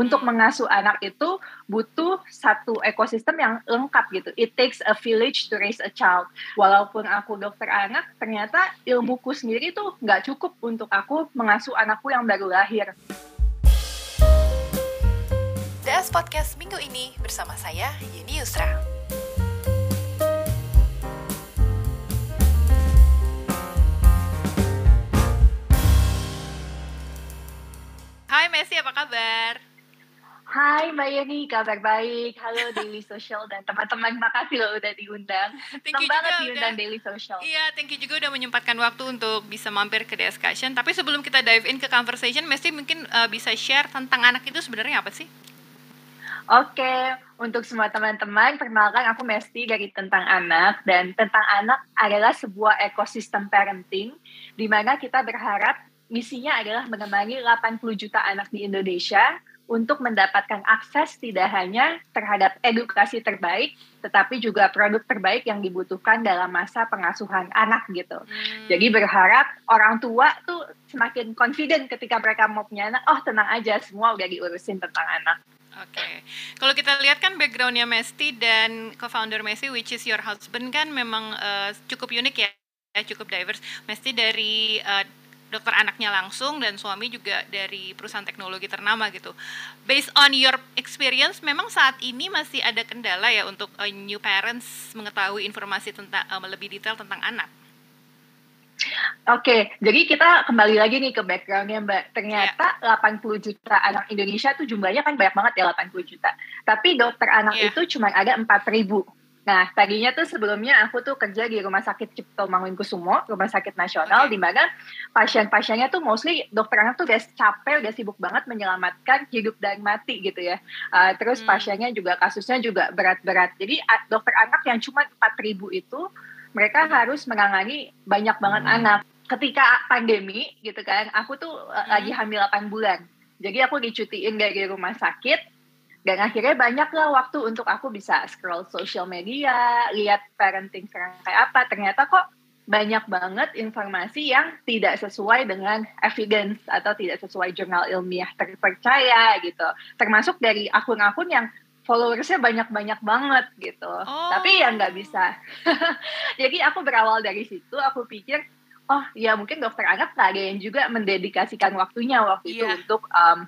untuk mengasuh anak itu butuh satu ekosistem yang lengkap gitu. It takes a village to raise a child. Walaupun aku dokter anak, ternyata ilmuku sendiri tuh nggak cukup untuk aku mengasuh anakku yang baru lahir. DS Podcast minggu ini bersama saya, Yeni Yusra. Hai Messi, apa kabar? Hai Mbak Yeni, kabar baik. Halo Daily Social dan teman-teman, makasih loh udah diundang. Thank Senang you banget juga diundang udah- Daily Social. Iya, thank you juga udah menyempatkan waktu untuk bisa mampir ke discussion. Tapi sebelum kita dive in ke conversation, Messi mungkin uh, bisa share tentang anak itu sebenarnya apa sih? Oke, untuk semua teman-teman, perkenalkan aku Mesti dari Tentang Anak. Dan Tentang Anak adalah sebuah ekosistem parenting di mana kita berharap misinya adalah menemani 80 juta anak di Indonesia untuk mendapatkan akses tidak hanya terhadap edukasi terbaik, tetapi juga produk terbaik yang dibutuhkan dalam masa pengasuhan anak gitu. Hmm, Jadi berharap orang tua tuh semakin confident ketika mereka mau punya anak, oh tenang aja semua udah diurusin tentang anak. Oke, kalau kita lihat kan backgroundnya Mesti dan co-founder Messi, which is your husband kan memang uh, cukup unik ya, ya, cukup diverse. Mesti dari uh, dokter anaknya langsung dan suami juga dari perusahaan teknologi ternama gitu. Based on your experience, memang saat ini masih ada kendala ya untuk uh, new parents mengetahui informasi tentang uh, lebih detail tentang anak. Oke, jadi kita kembali lagi nih ke backgroundnya Mbak. Ternyata 80 juta anak Indonesia tuh jumlahnya kan banyak banget ya 80 juta. Tapi dokter anak Iya. itu cuma ada 4 ribu. Nah, tadinya tuh sebelumnya aku tuh kerja di Rumah Sakit Cipto Mangunkusumo, Rumah Sakit Nasional, Oke. di mana pasien-pasiennya tuh mostly dokter anak tuh udah capek, udah sibuk banget menyelamatkan hidup dan mati gitu ya. Uh, terus Hmm. pasiennya juga kasusnya juga berat-berat. Jadi dokter anak yang cuma 4 ribu itu mereka Hmm. harus menangani banyak banget anak. Ketika pandemi gitu kan, aku tuh uh, Hmm. lagi hamil 8 bulan. Jadi aku dicutiin dari rumah sakit dan akhirnya banyak lah waktu untuk aku bisa scroll social media, lihat parenting sekarang kayak apa. Ternyata kok banyak banget informasi yang tidak sesuai dengan evidence atau tidak sesuai jurnal ilmiah terpercaya gitu. Termasuk dari akun-akun yang followersnya banyak-banyak banget gitu. Oh. Tapi ya nggak bisa. Jadi aku berawal dari situ, aku pikir, oh ya mungkin dokter anak nggak ada yang juga mendedikasikan waktunya waktu itu Iya. untuk um,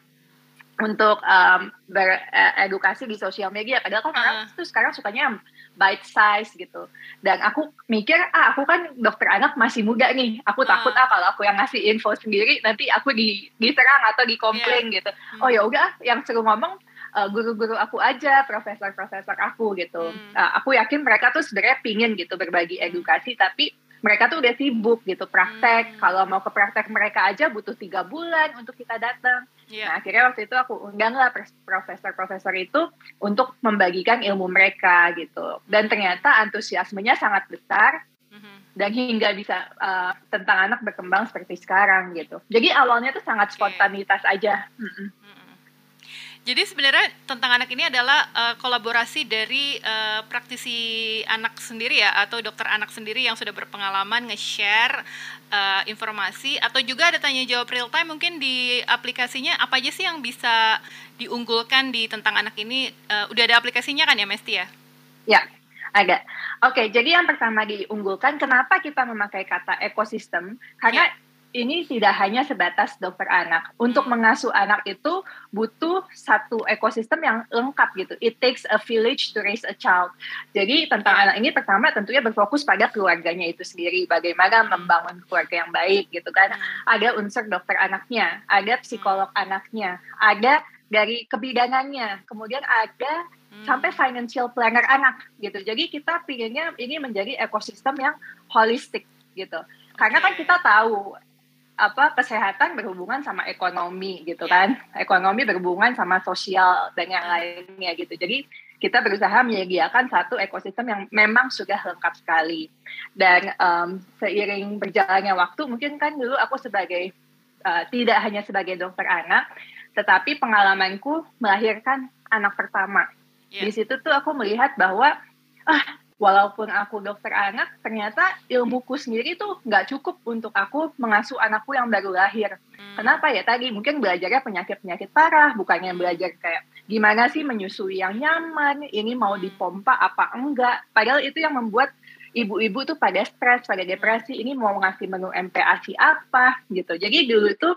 untuk um, beredukasi di sosial media. Padahal kan orang Ah. tuh sekarang sukanya bite size gitu. Dan aku mikir, ah aku kan dokter anak masih muda nih. Aku Ah. takut ah kalau aku yang ngasih info sendiri nanti aku di diserang atau dikomplain gitu. Hmm. Oh ya udah, yang seru ngomong uh, guru-guru aku aja, profesor-profesor aku gitu. Hmm. Uh, aku yakin mereka tuh sebenarnya pingin gitu berbagi Hmm. edukasi, tapi mereka tuh udah sibuk gitu praktek. Hmm. Kalau mau ke praktek mereka aja butuh tiga bulan untuk kita datang. Iya. Nah, akhirnya waktu itu aku undang lah profesor-profesor itu untuk membagikan ilmu mereka gitu. Dan ternyata antusiasmenya sangat besar Mhm. dan hingga bisa uh, tentang anak berkembang seperti sekarang gitu. Jadi awalnya tuh sangat Oke. spontanitas aja. Mm-mm. Mm-mm. Jadi sebenarnya tentang anak ini adalah uh, kolaborasi dari uh, praktisi anak sendiri ya atau dokter anak sendiri yang sudah berpengalaman nge-share uh, informasi atau juga ada tanya jawab real time mungkin di aplikasinya apa aja sih yang bisa diunggulkan di tentang anak ini Uh, udah ada aplikasinya kan ya Mesti ya? Ya, ada. Oke, jadi yang pertama diunggulkan, kenapa kita memakai kata ekosistem? Karena ini tidak hanya sebatas dokter anak. Untuk Hmm. mengasuh anak itu butuh satu ekosistem yang lengkap gitu. It takes a village to raise a child. Jadi tentang Ya. anak ini pertama tentunya berfokus pada keluarganya itu sendiri, bagaimana membangun keluarga yang baik gitu kan. Ada unsur dokter anaknya, ada psikolog anaknya, ada dari kebidangannya, kemudian ada Hmm. sampai financial planner anak gitu. Jadi kita pinginnya ini menjadi ekosistem yang holistik gitu. Karena kan kita tahu apa kesehatan berhubungan sama ekonomi gitu Ya. kan. Ekonomi berhubungan sama sosial dan yang lainnya gitu. Jadi kita berusaha menyediakan satu ekosistem yang memang sudah lengkap sekali. Dan em, seiring berjalannya waktu, mungkin kan dulu aku sebagai uh, tidak hanya sebagai dokter anak, tetapi pengalamanku melahirkan anak pertama. Ya. Di situ tuh aku melihat bahwa ah walaupun aku dokter anak, ternyata ilmuku sendiri tuh nggak cukup untuk aku mengasuh anakku yang baru lahir. Hmm. Kenapa ya tadi? Mungkin belajarnya penyakit-penyakit parah, bukannya hmm. belajar kayak gimana sih menyusui yang nyaman, ini mau hmm. dipompa apa enggak. Padahal itu yang membuat ibu-ibu tuh pada stres, pada depresi, ini mau ngasih menu MPASI apa gitu. Jadi dulu itu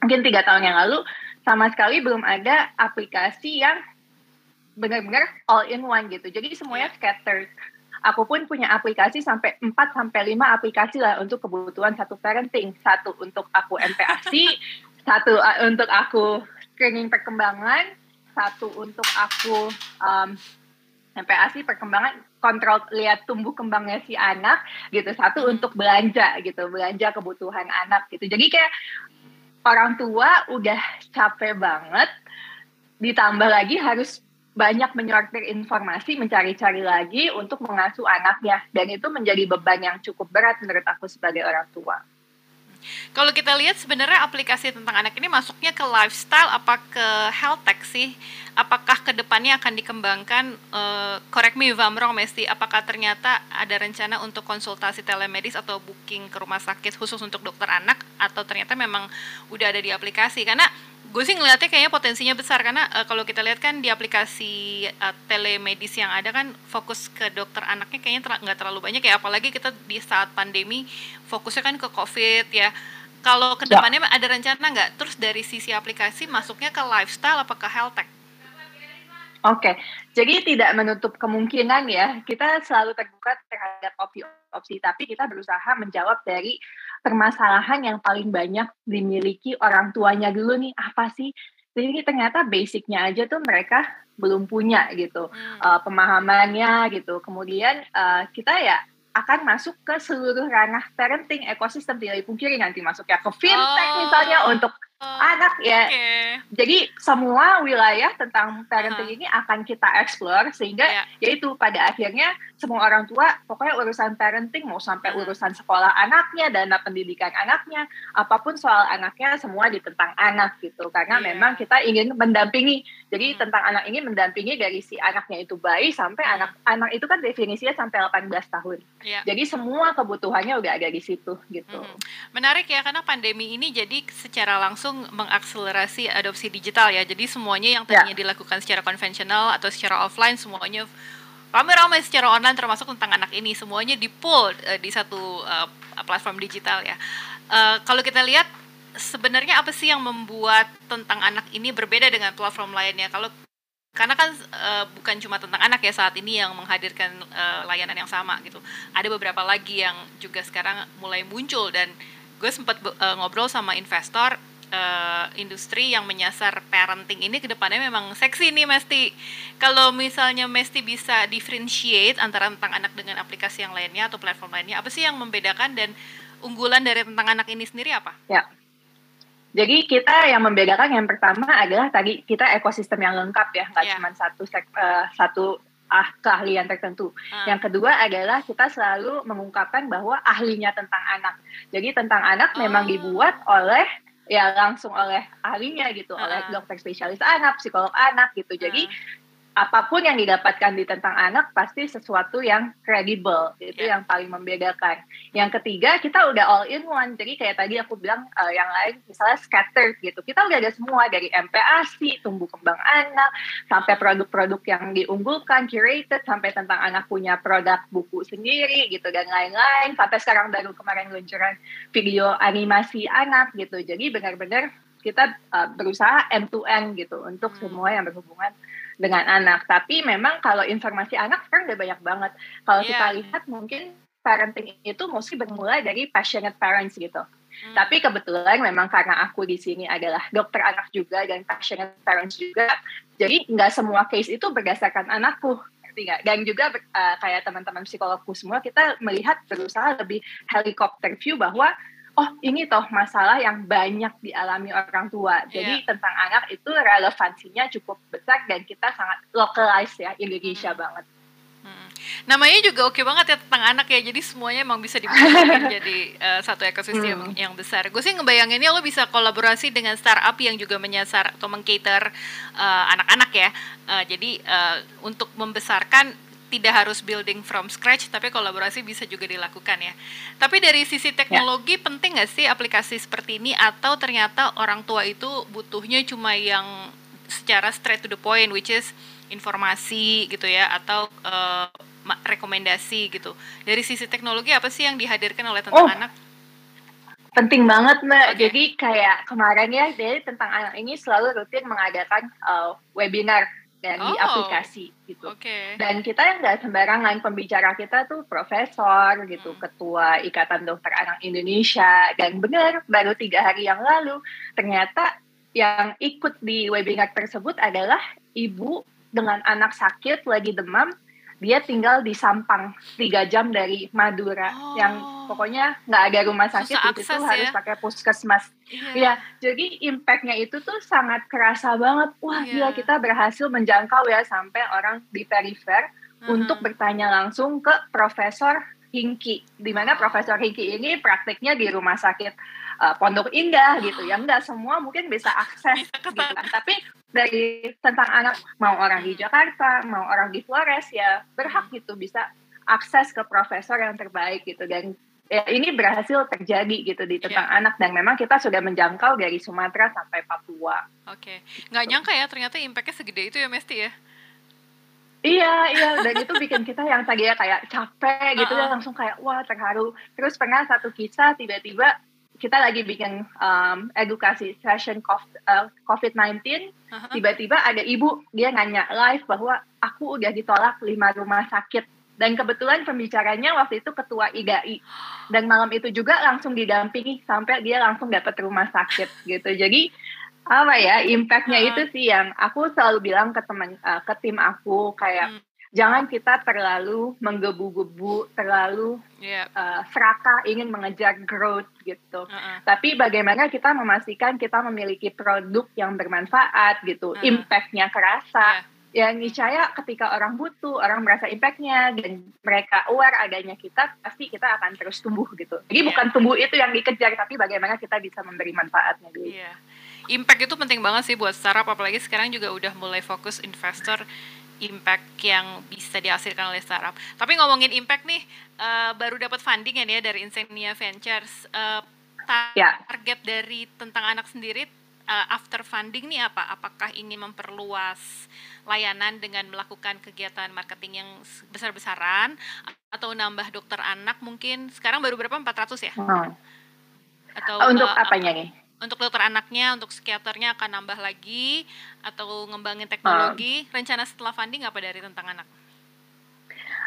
mungkin tiga tahun yang lalu sama sekali belum ada aplikasi yang benar-benar all in one gitu. Jadi semuanya scattered. Aku pun punya aplikasi sampai 4 sampai 5 aplikasi lah untuk kebutuhan satu parenting. Satu untuk aku MPASI, satu uh, untuk aku screening perkembangan, satu untuk aku um, MPASI perkembangan kontrol lihat tumbuh kembangnya si anak gitu satu hmm. untuk belanja gitu belanja kebutuhan anak gitu jadi kayak orang tua udah capek banget ditambah lagi harus banyak menyortir informasi, mencari-cari lagi untuk mengasuh anaknya. Dan itu menjadi beban yang cukup berat menurut aku sebagai orang tua. Kalau kita lihat sebenarnya aplikasi tentang anak ini masuknya ke lifestyle apa ke health tech sih? Apakah ke depannya akan dikembangkan? Uh, correct me if I'm wrong, Mesti. Apakah ternyata ada rencana untuk konsultasi telemedis atau booking ke rumah sakit khusus untuk dokter anak? Atau ternyata memang udah ada di aplikasi? Karena gue sih ngeliatnya kayaknya potensinya besar karena uh, kalau kita lihat kan di aplikasi uh, telemedis yang ada kan fokus ke dokter anaknya kayaknya ter nggak terlalu banyak ya apalagi kita di saat pandemi fokusnya kan ke covid ya kalau ke depannya ya. ada rencana nggak terus dari sisi aplikasi masuknya ke lifestyle apa ke health tech Oke, okay. jadi tidak menutup kemungkinan ya kita selalu terbuka terhadap opsi-opsi, tapi kita berusaha menjawab dari permasalahan yang paling banyak dimiliki orang tuanya dulu nih apa sih? Jadi ternyata basicnya aja tuh mereka belum punya gitu hmm. uh, pemahamannya gitu. Kemudian uh, kita ya akan masuk ke seluruh ranah parenting ekosistem tidak dipungkiri nanti masuknya ke fintech oh. misalnya untuk anak ya. Okay. Jadi semua wilayah tentang parenting uh ini akan kita explore sehingga yeah. yaitu pada akhirnya semua orang tua pokoknya urusan parenting mau sampai uh urusan sekolah anaknya, dana pendidikan anaknya, apa pun soal anaknya semua di tentang anak gitu. Karena yeah. memang kita ingin mendampingi. Jadi -huh. tentang anak ini mendampingi dari si anaknya itu bayi sampai -huh. anak anak itu kan definisinya sampai 18 tahun. Yeah. Jadi semua kebutuhannya udah ada di situ gitu. -huh. Menarik ya karena pandemi ini jadi secara langsung mengakselerasi adopsi digital ya. Jadi semuanya yang tadinya yeah. dilakukan secara konvensional atau secara offline semuanya ramai-ramai secara online termasuk tentang anak ini semuanya di pull uh, di satu uh, platform digital ya. Uh, kalau kita lihat sebenarnya apa sih yang membuat tentang anak ini berbeda dengan platform lainnya? Kalau karena kan uh, bukan cuma tentang anak ya saat ini yang menghadirkan uh, layanan yang sama gitu. Ada beberapa lagi yang juga sekarang mulai muncul dan gue sempat uh, ngobrol sama investor uh, industri yang menyasar parenting ini ke depannya memang seksi nih Mesti. Kalau misalnya Mesti bisa differentiate antara tentang anak dengan aplikasi yang lainnya atau platform lainnya, apa sih yang membedakan dan unggulan dari tentang anak ini sendiri apa? Ya. Jadi kita yang membedakan yang pertama adalah tadi kita ekosistem yang lengkap ya, nggak yeah. cuma satu uh, satu ah keahlian tertentu. Hmm. Yang kedua adalah kita selalu mengungkapkan bahwa ahlinya tentang anak. Jadi tentang anak oh. memang dibuat oleh ya langsung oleh ahlinya gitu, uh oleh dokter spesialis anak, psikolog anak gitu. Jadi uh apa pun yang didapatkan di tentang anak pasti sesuatu yang kredibel itu yeah. yang paling membedakan. Yang ketiga kita udah all in one. Jadi kayak tadi aku bilang uh, yang lain misalnya scattered gitu. Kita udah ada semua dari MPASI tumbuh kembang anak sampai produk-produk yang diunggulkan curated sampai tentang anak punya produk buku sendiri gitu dan lain-lain. Sampai sekarang baru kemarin luncuran video animasi anak gitu. Jadi benar-benar kita uh, berusaha end to end gitu untuk hmm. semua yang berhubungan dengan anak. Tapi memang kalau informasi anak sekarang udah banyak banget. Kalau yeah. kita lihat mungkin parenting itu mesti bermula dari passionate parents gitu. Hmm. Tapi kebetulan memang karena aku di sini adalah dokter anak juga dan passionate parents juga, jadi nggak semua case itu berdasarkan anakku. Dan juga uh, kayak teman-teman psikologku semua kita melihat berusaha lebih helikopter view bahwa oh ini toh masalah yang banyak dialami orang tua. Jadi yeah. tentang anak itu relevansinya cukup besar dan kita sangat localize ya Indonesia hmm. banget. Hmm. Namanya juga oke banget ya tentang anak ya. Jadi semuanya emang bisa dibuat jadi uh, satu ekosistem hmm. yang besar. Gue sih ngebayanginnya lo bisa kolaborasi dengan startup yang juga menyasar atau mengcater uh, anak-anak ya. Uh, jadi uh, untuk membesarkan tidak harus building from scratch, tapi kolaborasi bisa juga dilakukan ya. Tapi dari sisi teknologi ya. penting nggak sih aplikasi seperti ini atau ternyata orang tua itu butuhnya cuma yang secara straight to the point, which is informasi gitu ya atau uh, rekomendasi gitu. Dari sisi teknologi apa sih yang dihadirkan oleh tentang oh. anak? Penting banget mbak. Okay. Jadi kayak kemarin ya dari tentang anak ini selalu rutin mengadakan uh, webinar dan oh. aplikasi gitu. Okay. Dan kita yang nggak sembarangan pembicara kita tuh profesor gitu, hmm. ketua Ikatan Dokter Anak Indonesia dan benar baru tiga hari yang lalu ternyata yang ikut di webinar tersebut adalah ibu dengan anak sakit lagi demam dia tinggal di Sampang tiga jam dari Madura oh. yang pokoknya nggak ada rumah sakit Susah itu ya? harus pakai puskesmas yeah. ya jadi impactnya itu tuh sangat kerasa banget wah yeah. gila kita berhasil menjangkau ya sampai orang di perifer uh -huh. untuk bertanya langsung ke Profesor Hingki di mana Profesor Hingki ini praktiknya di rumah sakit uh, Pondok Indah gitu ya enggak semua mungkin bisa akses gitu kan tapi dari tentang anak mau orang di Jakarta mau orang di Flores ya berhak gitu bisa akses ke profesor yang terbaik gitu dan ya, ini berhasil terjadi gitu di tentang yeah. anak dan memang kita sudah menjangkau dari Sumatera sampai Papua. Oke, okay. nggak gitu. nyangka ya ternyata impactnya segede itu ya Mesti ya? Iya, iya, dan itu bikin kita yang tadi ya kayak capek gitu uh -uh. ya langsung kayak wah terharu. Terus pernah satu kisah tiba-tiba kita lagi bikin um, edukasi session COVID-19, uh, tiba-tiba ada ibu dia nanya live bahwa aku udah ditolak lima rumah sakit. Dan kebetulan pembicaranya waktu itu ketua IGAI dan malam itu juga langsung didampingi sampai dia langsung dapat rumah sakit gitu. Jadi apa ya impactnya uh. itu sih yang aku selalu bilang ke teman uh, ke tim aku kayak hmm jangan kita terlalu menggebu-gebu, terlalu yeah. Iya. uh, serakah ingin mengejar growth gitu. Uh -uh. Tapi bagaimana kita memastikan kita memiliki produk yang bermanfaat gitu, uh -uh. impactnya kerasa. Yeah. Ya niscaya ketika orang butuh, orang merasa impactnya dan mereka aware adanya kita, pasti kita akan terus tumbuh gitu. Jadi yeah. bukan tumbuh itu yang dikejar, tapi bagaimana kita bisa memberi manfaatnya gitu. Yeah. Impact itu penting banget sih buat startup, apalagi sekarang juga udah mulai fokus investor impact yang bisa dihasilkan oleh startup. Tapi ngomongin impact nih, uh, baru dapat funding ya nih dari Insania Ventures. Uh, target yeah. dari tentang anak sendiri uh, after funding nih apa? Apakah ingin memperluas layanan dengan melakukan kegiatan marketing yang besar-besaran atau nambah dokter anak mungkin sekarang baru berapa 400 ya? Hmm. Atau untuk uh, apanya nih? Untuk dokter anaknya, untuk psikiaternya akan nambah lagi atau ngembangin teknologi. Hmm. Rencana setelah funding apa dari tentang anak?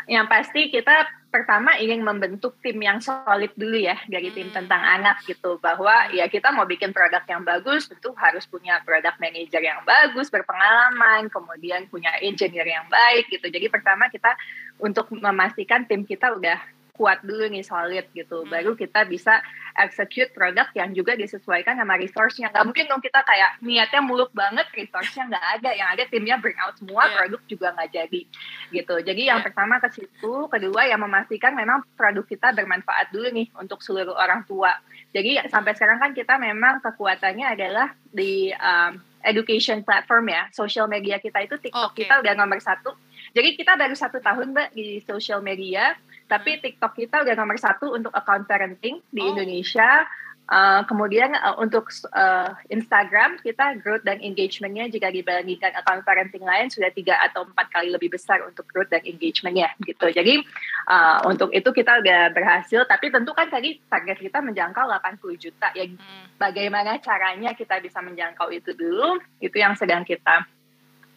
Yang pasti kita pertama ingin membentuk tim yang solid dulu ya dari tim hmm. tentang anak gitu bahwa ya kita mau bikin produk yang bagus tentu harus punya produk manager yang bagus berpengalaman kemudian punya engineer yang baik gitu jadi pertama kita untuk memastikan tim kita udah kuat dulu nih solid gitu. Hmm. baru kita bisa execute produk yang juga disesuaikan sama resource-nya. Nggak mungkin dong kita kayak niatnya muluk banget resource-nya nggak ada. Yang ada timnya bring out semua yeah. produk juga nggak jadi gitu. Jadi yang yeah. pertama ke situ kedua yang memastikan memang produk kita bermanfaat dulu nih untuk seluruh orang tua. Jadi sampai sekarang kan kita memang kekuatannya adalah di um, education platform ya. Social media kita itu TikTok. Okay. kita udah nomor satu. Jadi kita baru satu tahun mbak di social media tapi hmm. TikTok kita udah nomor satu untuk account parenting di oh. Indonesia. Uh, kemudian uh, untuk uh, Instagram kita growth dan engagementnya jika dibandingkan account parenting lain sudah tiga atau empat kali lebih besar untuk growth dan engagementnya gitu. Jadi uh, untuk itu kita udah berhasil. Tapi tentu kan tadi target kita menjangkau 80 juta. Ya hmm. bagaimana caranya kita bisa menjangkau itu dulu? Itu yang sedang kita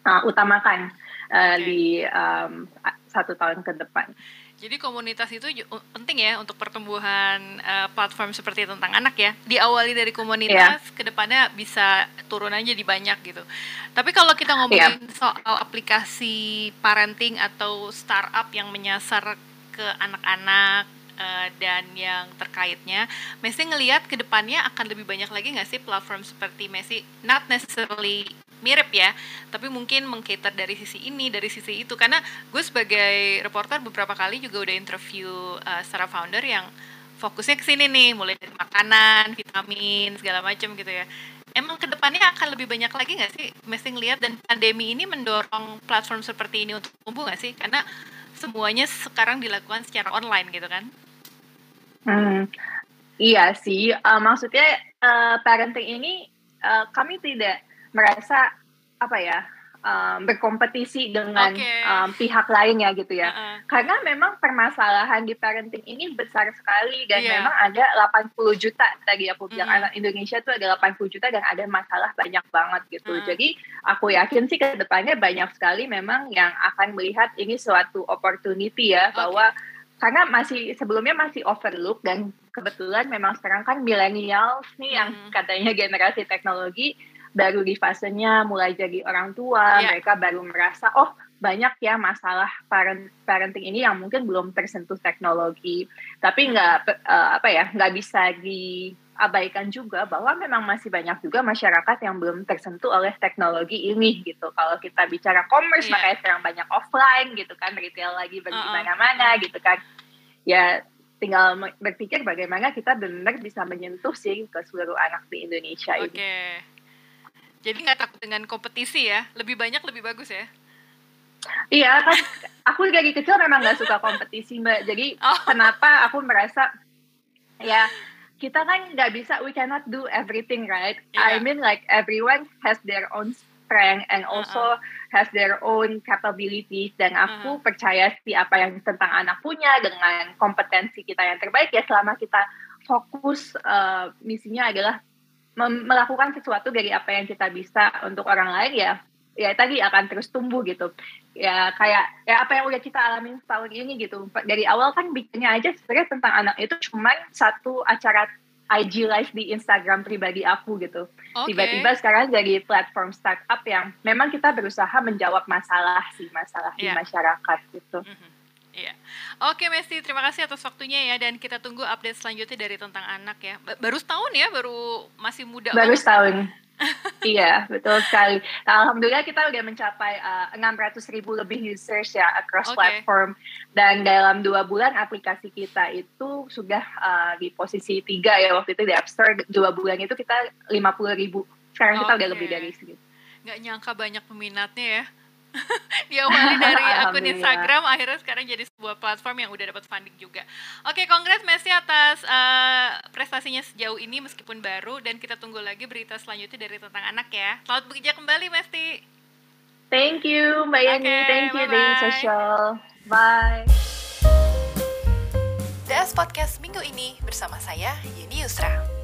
uh, utamakan uh, okay. di um, satu tahun ke depan. Jadi komunitas itu penting ya untuk pertumbuhan uh, platform seperti tentang anak ya. Diawali dari komunitas, yeah. ke depannya bisa turun aja di banyak gitu. Tapi kalau kita ngomongin yeah. soal aplikasi parenting atau startup yang menyasar ke anak-anak uh, dan yang terkaitnya, Messi ngelihat ke depannya akan lebih banyak lagi nggak sih platform seperti Messi? Not necessarily mirip ya tapi mungkin mengcater dari sisi ini dari sisi itu. Karena gue sebagai reporter beberapa kali juga udah interview uh, startup founder yang fokusnya ke sini nih mulai dari makanan vitamin segala macam gitu ya. Emang ke depannya akan lebih banyak lagi nggak sih mesti ngeliat dan pandemi ini mendorong platform seperti ini untuk tumbuh nggak sih? Karena semuanya sekarang dilakukan secara online gitu kan? Hmm, iya sih. Uh, maksudnya uh, parenting ini uh, kami tidak merasa apa ya um, berkompetisi dengan okay. um, pihak lainnya gitu ya. Uh -uh. Karena memang permasalahan di parenting ini besar sekali dan yeah. memang ada 80 juta tadi aku bilang uh anak Indonesia itu ada 80 juta dan ada masalah banyak banget gitu. Uh Jadi aku yakin sih ke depannya banyak sekali memang yang akan melihat ini suatu opportunity ya okay. bahwa karena masih sebelumnya masih overlook dan kebetulan memang sekarang kan millennials nih yang katanya generasi teknologi baru di fasenya mulai jadi orang tua, yeah. mereka baru merasa oh banyak ya masalah parent parenting ini yang mungkin belum tersentuh teknologi, tapi nggak uh, apa ya nggak bisa diabaikan juga bahwa memang masih banyak juga masyarakat yang belum tersentuh oleh teknologi ini gitu. Kalau kita bicara commerce yeah. makanya sekarang banyak offline gitu kan, retail lagi bagaimana-mana uh -uh. gitu kan. Ya tinggal berpikir bagaimana kita benar bisa menyentuh sih ke seluruh anak di Indonesia okay. ini. Jadi nggak takut dengan kompetisi ya? Lebih banyak lebih bagus ya? Iya kan, aku dari kecil memang nggak suka kompetisi mbak. Jadi oh. kenapa aku merasa ya kita kan nggak bisa, we cannot do everything right. Yeah. I mean like everyone has their own strength and also uh -uh. has their own capabilities dan aku uh -huh. percaya sih apa yang tentang anak punya dengan kompetensi kita yang terbaik ya selama kita fokus uh, misinya adalah melakukan sesuatu dari apa yang kita bisa untuk orang lain ya ya tadi akan terus tumbuh gitu ya kayak ya apa yang udah kita alami setahun ini gitu dari awal kan bikinnya aja sebenarnya tentang anak itu cuma satu acara IG live di Instagram pribadi aku gitu tiba-tiba sekarang jadi platform startup yang memang kita berusaha menjawab masalah sih masalah yeah. di iya. masyarakat gitu mm -hmm. Iya. Oke Messi, terima kasih atas waktunya ya dan kita tunggu update selanjutnya dari tentang anak ya. Baru setahun ya, baru masih muda. Baru setahun. iya, betul sekali. Nah, Alhamdulillah kita udah mencapai uh, 600 ribu lebih users ya across okay. platform. Dan dalam dua bulan aplikasi kita itu sudah uh, di posisi tiga ya waktu itu di App Store. Dua bulan itu kita 50 ribu. Sekarang okay. kita udah lebih dari segitu. Gak nyangka banyak peminatnya ya. diawali dari akun Instagram akhirnya sekarang jadi sebuah platform yang udah dapat funding juga. Oke, kongres Messi atas uh, prestasinya sejauh ini meskipun baru dan kita tunggu lagi berita selanjutnya dari tentang anak ya. Selamat bekerja kembali Messi. Thank you Mbak Yani, okay, thank you Daily Social. Bye. DS Podcast minggu ini bersama saya Yeni Yusra.